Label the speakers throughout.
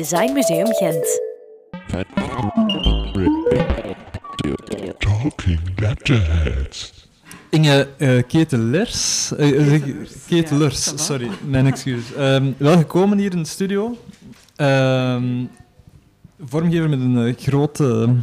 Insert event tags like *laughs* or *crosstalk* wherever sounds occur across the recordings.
Speaker 1: Design Museum Gent.
Speaker 2: Talking Letterheads.
Speaker 3: Inge uh, Ketelers, uh,
Speaker 4: Ketelers, ja,
Speaker 3: sorry, mijn excuus. Ehm, welgekomen hier in de studio. Ehm, vormgever met een eh, grote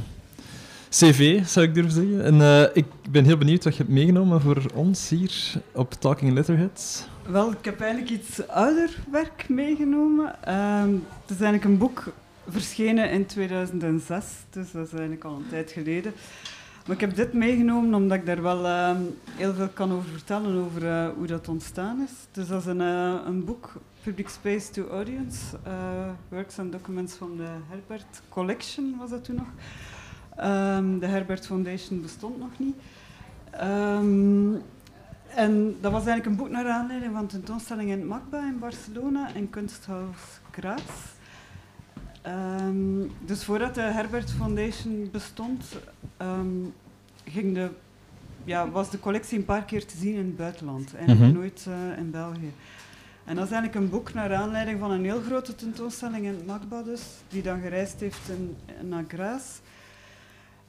Speaker 3: cv, zou ik durven zeggen. En eh, ik ben heel benieuwd wat je hebt meegenomen voor ons hier op Talking Letterheads.
Speaker 4: Wel, ik heb eigenlijk iets ouder werk meegenomen. Ehm, het is eigenlijk een boek verschenen in 2006, dus dat is eigenlijk al een tijd geleden. Maar ik heb dit meegenomen omdat ik daar wel ehm, heel veel kan over vertellen, over eh, hoe dat ontstaan is. Dus dat is een, eh, een boek, Public Space to Audience, eh, Works and Documents van de Herbert Collection was dat toen nog. Ehm, de Herbert Foundation bestond nog niet. En dat was eigenlijk een boek naar aanleiding van een tentoonstelling in het MACBA in Barcelona en Kunsthaus Graz. Ehm, dus voordat de Herbert Foundation bestond, ehm, ging de, ja, was de collectie een paar keer te zien in het buitenland. Eigenlijk
Speaker 3: Mhm.
Speaker 4: nooit eh, in België. En dat is eigenlijk een boek naar aanleiding van een heel grote tentoonstelling in het MACBA dus, die dan gereisd heeft in, naar Graz.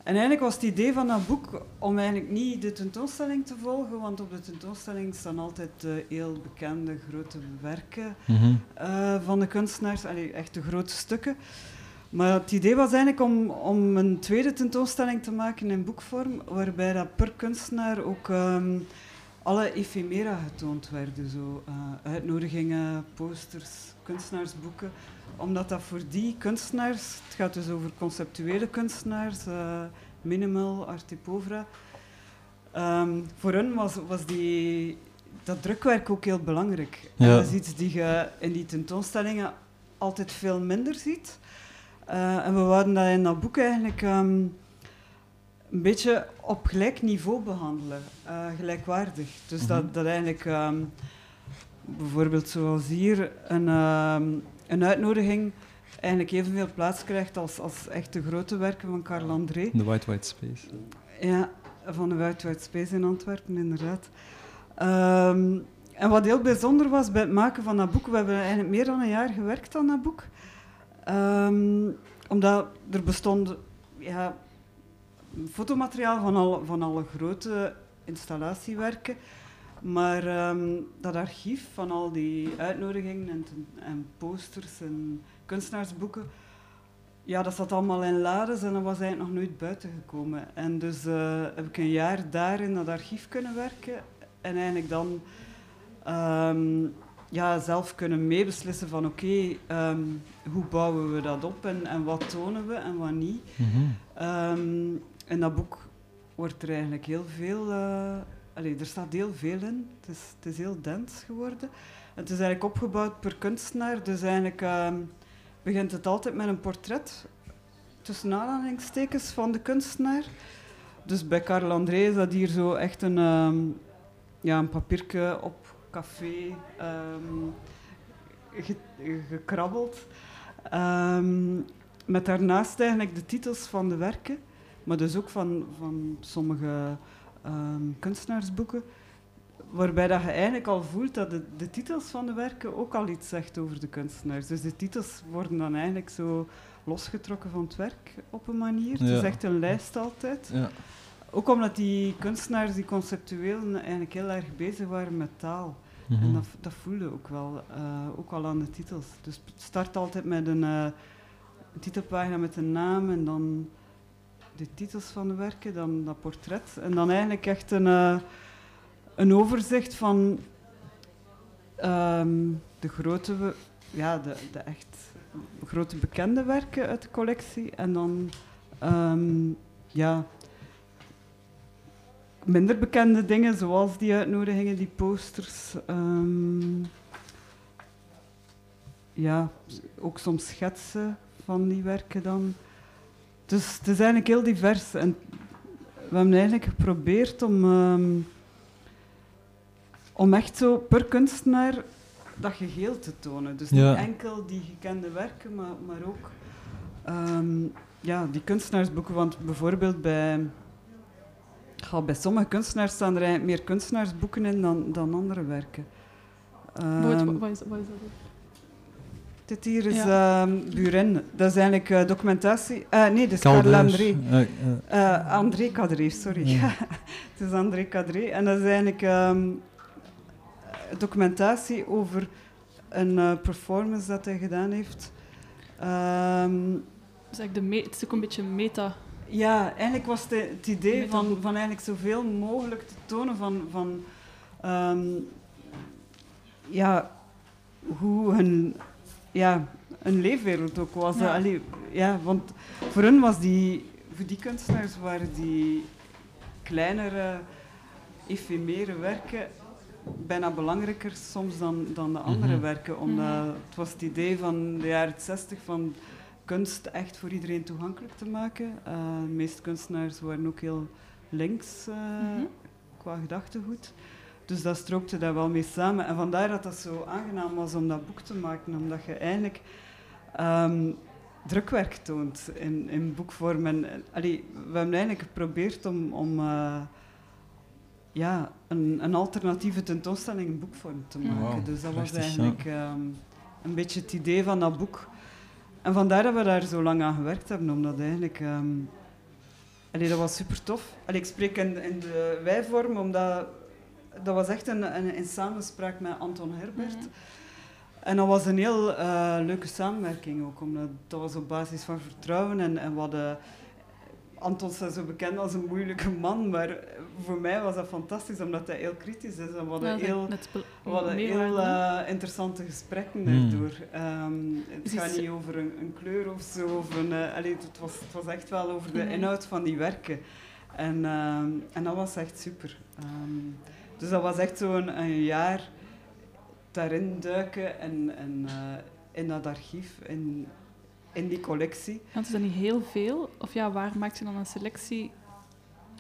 Speaker 4: En eigenlijk was het idee van dat boek om eigenlijk niet de tentoonstelling te volgen, want op de tentoonstelling staan altijd eh, heel bekende grote werken eh, van de kunstenaars, allee, echt de grote stukken. Maar het idee was eigenlijk om, om een tweede tentoonstelling te maken in boekvorm, waarbij dat per kunstenaar ook ehm, alle ephemera getoond werden. Zo, eh, uitnodigingen, posters, kunstenaarsboeken. Omdat dat voor die kunstenaars, het gaat dus over conceptuele kunstenaars, eh, minimal, arte povera. Ehm, voor hen was, was die, dat drukwerk ook heel belangrijk. En
Speaker 3: Ja.
Speaker 4: dat is iets die je in die tentoonstellingen altijd veel minder ziet. Eh, en we wouden dat in dat boek eigenlijk ehm, een beetje op gelijk niveau behandelen, eh, gelijkwaardig. Dus
Speaker 3: Mhm.
Speaker 4: dat, dat eigenlijk ehm, bijvoorbeeld zoals hier een, ehm, een uitnodiging eigenlijk evenveel plaats krijgt als, als echt de grote werken van Karl André.
Speaker 3: The White White Space.
Speaker 4: Ja, van de White White Space in Antwerpen, inderdaad. Ehm, en wat heel bijzonder was bij het maken van dat boek, we hebben eigenlijk meer dan een jaar gewerkt aan dat boek. Omdat er bestond ja, fotomateriaal van, al, van alle grote installatiewerken. Maar ehm, dat archief van al die uitnodigingen en, en posters en kunstenaarsboeken, ja, dat zat allemaal in lades en dat was eigenlijk nog nooit buiten gekomen. En dus eh, heb ik een jaar daar in dat archief kunnen werken en eigenlijk dan ehm, ja, zelf kunnen meebeslissen van oké, ehm, hoe bouwen we dat op en, en wat tonen we en wat niet. Ehm, in dat boek wordt er eigenlijk heel veel... eh, allee, er staat heel veel in. Het is, het is heel dens geworden. Het is eigenlijk opgebouwd per kunstenaar. Dus eigenlijk ehm, begint het altijd met een portret, tussen aanhalingstekens, van de kunstenaar. Dus bij Karel André is dat hier zo echt een, ehm, ja, een papiertje op café ge- gekrabbeld. Met daarnaast eigenlijk de titels van de werken, maar dus ook van, van sommige ehm, kunstenaarsboeken, waarbij dat je eigenlijk al voelt dat de, de titels van de werken ook al iets zegt over de kunstenaars. Dus de titels worden dan eigenlijk zo losgetrokken van het werk op een manier. Het is echt een lijst altijd.
Speaker 3: Ja.
Speaker 4: Ook omdat die kunstenaars, die conceptueel, eigenlijk heel erg bezig waren met taal.
Speaker 3: Mhm.
Speaker 4: En dat, dat voelde ook wel, eh, ook al aan de titels. Dus het start altijd met een, eh, een titelpagina met een naam en dan de titels van de werken, dan dat portret. En dan eigenlijk echt een, eh, een overzicht van ehm, de grote, ja, de, de echt grote bekende werken uit de collectie. En dan ehm, ja, minder bekende dingen, zoals die uitnodigingen, die posters. ehm, ja, ook soms schetsen van die werken dan. Dus het is eigenlijk heel divers. En we hebben eigenlijk geprobeerd om, ehm, om echt zo per kunstenaar dat geheel te tonen. Dus
Speaker 3: Ja.
Speaker 4: niet enkel die gekende werken, maar, maar ook ehm, ja, die kunstenaarsboeken. Want bijvoorbeeld bij, ja, bij sommige kunstenaars staan er eigenlijk meer kunstenaarsboeken in dan, dan andere werken.
Speaker 5: Wat,
Speaker 4: Ehm,
Speaker 5: wat, is, wat is dat?
Speaker 4: Dit hier is
Speaker 1: Ja.
Speaker 4: ehm, Buren. Dat is eigenlijk eh, documentatie. eh, nee, dat is. Carl André.
Speaker 3: Eh,
Speaker 4: André Cadré, sorry.
Speaker 3: Ja. *laughs*
Speaker 4: het is André Cadré. En dat is eigenlijk ehm, documentatie over een eh, performance dat hij gedaan heeft. Ehm,
Speaker 1: Dus eigenlijk de me- het is ook een beetje meta.
Speaker 4: ja, eigenlijk was het, het idee van, van eigenlijk zoveel mogelijk te tonen van, van ehm, ja, hoe hun, ja, hun leefwereld ook was.
Speaker 1: Ja.
Speaker 4: Allee, ja, want voor hun was die, voor die kunstenaars waren die kleinere, efemere werken bijna belangrijker soms dan, dan de andere
Speaker 3: Mhm.
Speaker 4: werken. Omdat
Speaker 1: Mhm.
Speaker 4: het was het idee van de jaren 60 van kunst echt voor iedereen toegankelijk te maken. Eh, de meeste kunstenaars waren ook heel links eh,
Speaker 1: Mhm.
Speaker 4: qua gedachtegoed. Dus dat strookte daar wel mee samen. En vandaar dat dat zo aangenaam was om dat boek te maken, omdat je eigenlijk ehm, drukwerk toont in, in boekvorm. En, eh, allee, we hebben eigenlijk geprobeerd om, om eh, ja, een, een alternatieve tentoonstelling in boekvorm te maken.
Speaker 3: Wauw,
Speaker 4: dus dat was eigenlijk ehm, een beetje het idee van dat boek. En vandaar dat we daar zo lang aan gewerkt hebben, omdat eigenlijk... allee, dat was super tof. Allee, ik spreek in, in de wijvorm, omdat dat was echt een, een, in samenspraak met Anton Herbert.
Speaker 1: Mhm.
Speaker 4: En dat was een heel eh, leuke samenwerking ook, omdat dat was op basis van vertrouwen. En, en hadden, Anton staat zo bekend als een moeilijke man, maar voor mij was dat fantastisch, omdat hij heel kritisch is. En we hadden
Speaker 1: Ja, is
Speaker 4: heel, we hadden heel eh, interessante gesprekken
Speaker 3: Hmm.
Speaker 4: daardoor. Ehm, het
Speaker 1: Dus
Speaker 4: gaat
Speaker 1: is-
Speaker 4: niet over een, een kleur of zo. Of een, eh, allee, het, was, het was echt wel over de
Speaker 1: Mhm.
Speaker 4: inhoud van die werken. En, ehm, en dat was echt super. Ehm, dus dat was echt zo'n een jaar daarin duiken en, en eh, in dat archief, in, in die collectie.
Speaker 1: Want is dat niet heel veel? Of ja, waar maakt je dan een selectie?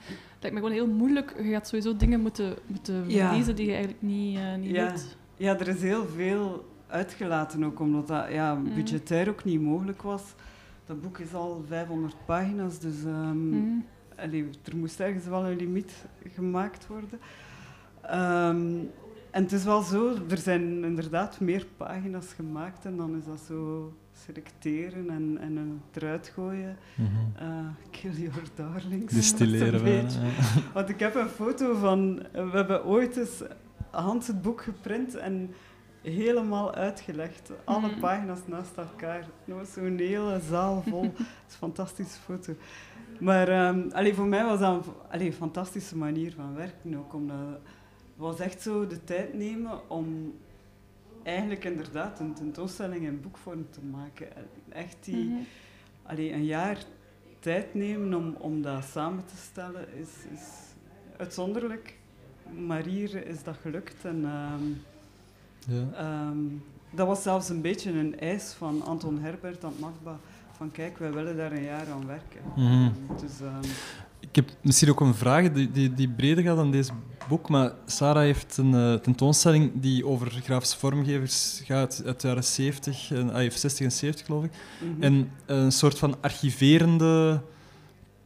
Speaker 1: Het lijkt me gewoon heel moeilijk. Je gaat sowieso dingen moeten, moeten
Speaker 4: Ja.
Speaker 1: lezen die je eigenlijk niet, eh, niet
Speaker 4: Ja.
Speaker 1: weet.
Speaker 4: Ja, er is heel veel uitgelaten ook, omdat dat ja,
Speaker 1: Mhm.
Speaker 4: budgetair ook niet mogelijk was. Dat boek is al 500 pagina's, dus ehm, allee, er moest ergens wel een limiet gemaakt worden. Ehm, en het is wel zo, er zijn inderdaad meer pagina's gemaakt en dan is dat zo selecteren en, en het eruit gooien. kill your darlings.
Speaker 3: Distilleren
Speaker 4: Dat *laughs*
Speaker 3: we. *laughs*
Speaker 4: Want ik heb een foto van... We hebben ooit eens Hans het boek geprint en helemaal uitgelegd. Alle
Speaker 1: Mhm.
Speaker 4: pagina's naast elkaar. Nou, Zo'n hele zaal vol. *laughs* Het is een fantastische foto. Maar ehm, allee, voor mij was dat een allee, fantastische manier van werken ook. Omdat was echt zo de tijd nemen om eigenlijk inderdaad een tentoonstelling in boekvorm te maken. Echt die allee, een jaar tijd nemen om, om dat samen te stellen is, is uitzonderlijk. Maar hier is dat gelukt. En, ehm,
Speaker 3: Ja.
Speaker 4: ehm, dat was zelfs een beetje een eis van Anton Herbert aan het MAGBA. Van kijk, wij willen daar een jaar aan werken.
Speaker 3: Mhm.
Speaker 4: Dus, ehm,
Speaker 3: Ik heb misschien ook een vraag die, die, die breder gaat dan deze boek, maar Sarah heeft een eh, tentoonstelling die over grafische vormgevers gaat uit de jaren 70, en, ah, 60 en 70 geloof ik.
Speaker 4: mhm.
Speaker 3: En een soort van archiverende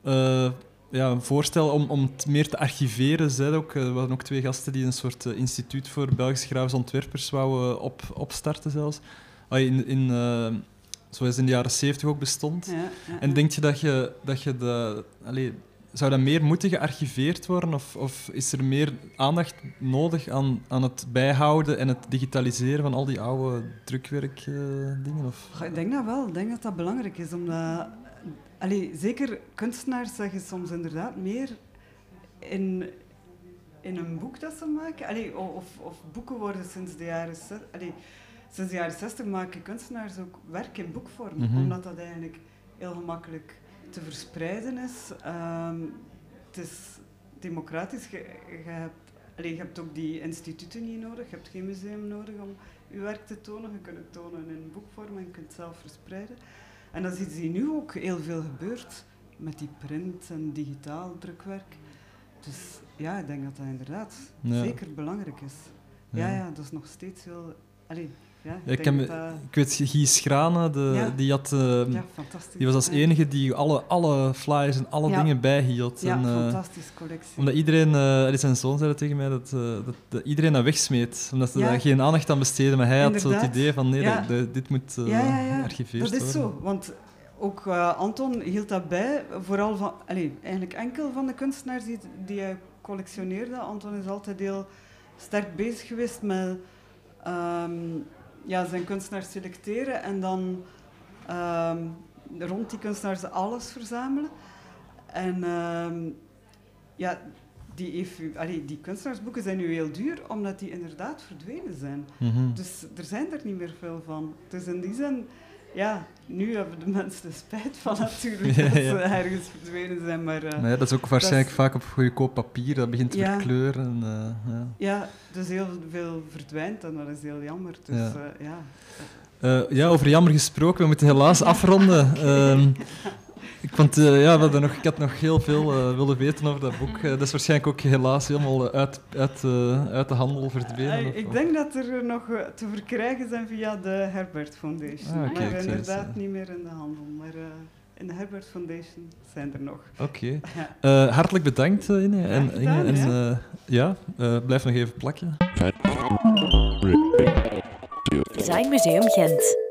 Speaker 3: eh, ja, voorstel om, om het meer te archiveren. Zij ook, eh, we hadden ook twee gasten die een soort instituut voor Belgische grafische ontwerpers wouden op, opstarten zelfs. Ah, in, in, zoals in de jaren 70 ook bestond.
Speaker 4: ja, ja,
Speaker 3: En denk je dat je, dat je de, allee, zou dat meer moeten gearchiveerd worden? Of, of is er meer aandacht nodig aan, aan het bijhouden en het digitaliseren van al die oude drukwerkdingen? of?
Speaker 4: Goh, Ik denk dat wel. Ik denk dat dat belangrijk is. Omdat, allee, zeker kunstenaars zeggen soms inderdaad meer in, in een boek dat ze maken. Allee, of, of boeken worden sinds de jaren... Allee, sinds de jaren 60 maken kunstenaars ook werk in boekvorm.
Speaker 3: Mhm.
Speaker 4: Omdat dat eigenlijk heel gemakkelijk te verspreiden is. Ehm, het is democratisch. Je, je, hebt, allee, je hebt ook die instituten niet nodig. Je hebt geen museum nodig om je werk te tonen. Je kunt het tonen in boekvorm en je kunt het zelf verspreiden. En dat is iets die nu ook heel veel gebeurt met die print en digitaal drukwerk. Dus ja, ik denk dat dat inderdaad
Speaker 3: Ja.
Speaker 4: zeker belangrijk is. Ja. ja, dat is nog steeds heel... ja, ik
Speaker 3: heb,
Speaker 4: dat-
Speaker 3: ik weet, Guy Schrane, de,
Speaker 4: Ja.
Speaker 3: die, had, eh,
Speaker 4: ja,
Speaker 3: die was als enige die alle, alle flyers en alle dingen bijhield.
Speaker 4: Ja,
Speaker 3: en, eh,
Speaker 4: fantastische collectie.
Speaker 3: omdat iedereen, allee, zijn zoon zei dat tegen mij, dat, dat, dat iedereen dat wegsmeet. Omdat ze daar geen aandacht aan besteden. Maar hij had zo het idee van, nee, dat- dat- dit moet
Speaker 4: Ja, ja, ja.
Speaker 3: gearchiveerd
Speaker 4: Dat is
Speaker 3: worden.
Speaker 4: zo, want ook Anton hield dat bij, vooral van, allee, eigenlijk enkel van de kunstenaars die, die hij collectioneerde. Anton is altijd heel sterk bezig geweest met ehm, ja, zijn kunstenaars selecteren en dan ehm, rond die kunstenaars alles verzamelen. En ehm, ja, die, allee, die kunstenaarsboeken zijn nu heel duur, omdat die inderdaad verdwenen zijn.
Speaker 3: Mhm.
Speaker 4: Dus er zijn er niet meer veel van. Dus in die zin, ja, nu hebben de mensen er spijt van natuurlijk *laughs*
Speaker 3: Ja,
Speaker 4: dat ze ergens verdwenen zijn. Maar eh,
Speaker 3: Maar ja, dat is ook waarschijnlijk
Speaker 4: is-
Speaker 3: vaak op goedkoop papier, dat begint te verkleuren. En, eh, ja.
Speaker 4: ja, dus heel veel verdwijnt en dat is heel jammer. Dus
Speaker 3: Ja. Eh, ja, over jammer gesproken, we moeten helaas *laughs* afronden. Ik, vond, eh, ja, we hadden nog, ik had nog heel veel eh, willen weten over dat boek. Eh, dat is waarschijnlijk ook helaas helemaal uit, uit, eh, uit de handel verdwenen. Of-
Speaker 4: ik denk dat er nog te verkrijgen zijn via de Herbert Foundation.
Speaker 3: Ah, oké,
Speaker 4: maar inderdaad
Speaker 3: het,
Speaker 4: niet meer in de handel. Maar eh, in de Herbert Foundation zijn er nog.
Speaker 3: Oké. Eh, hartelijk bedankt, Inge. En, Inge, eh, ja, eh, blijf nog even plakken.
Speaker 2: Fat
Speaker 5: Design Museum Gent.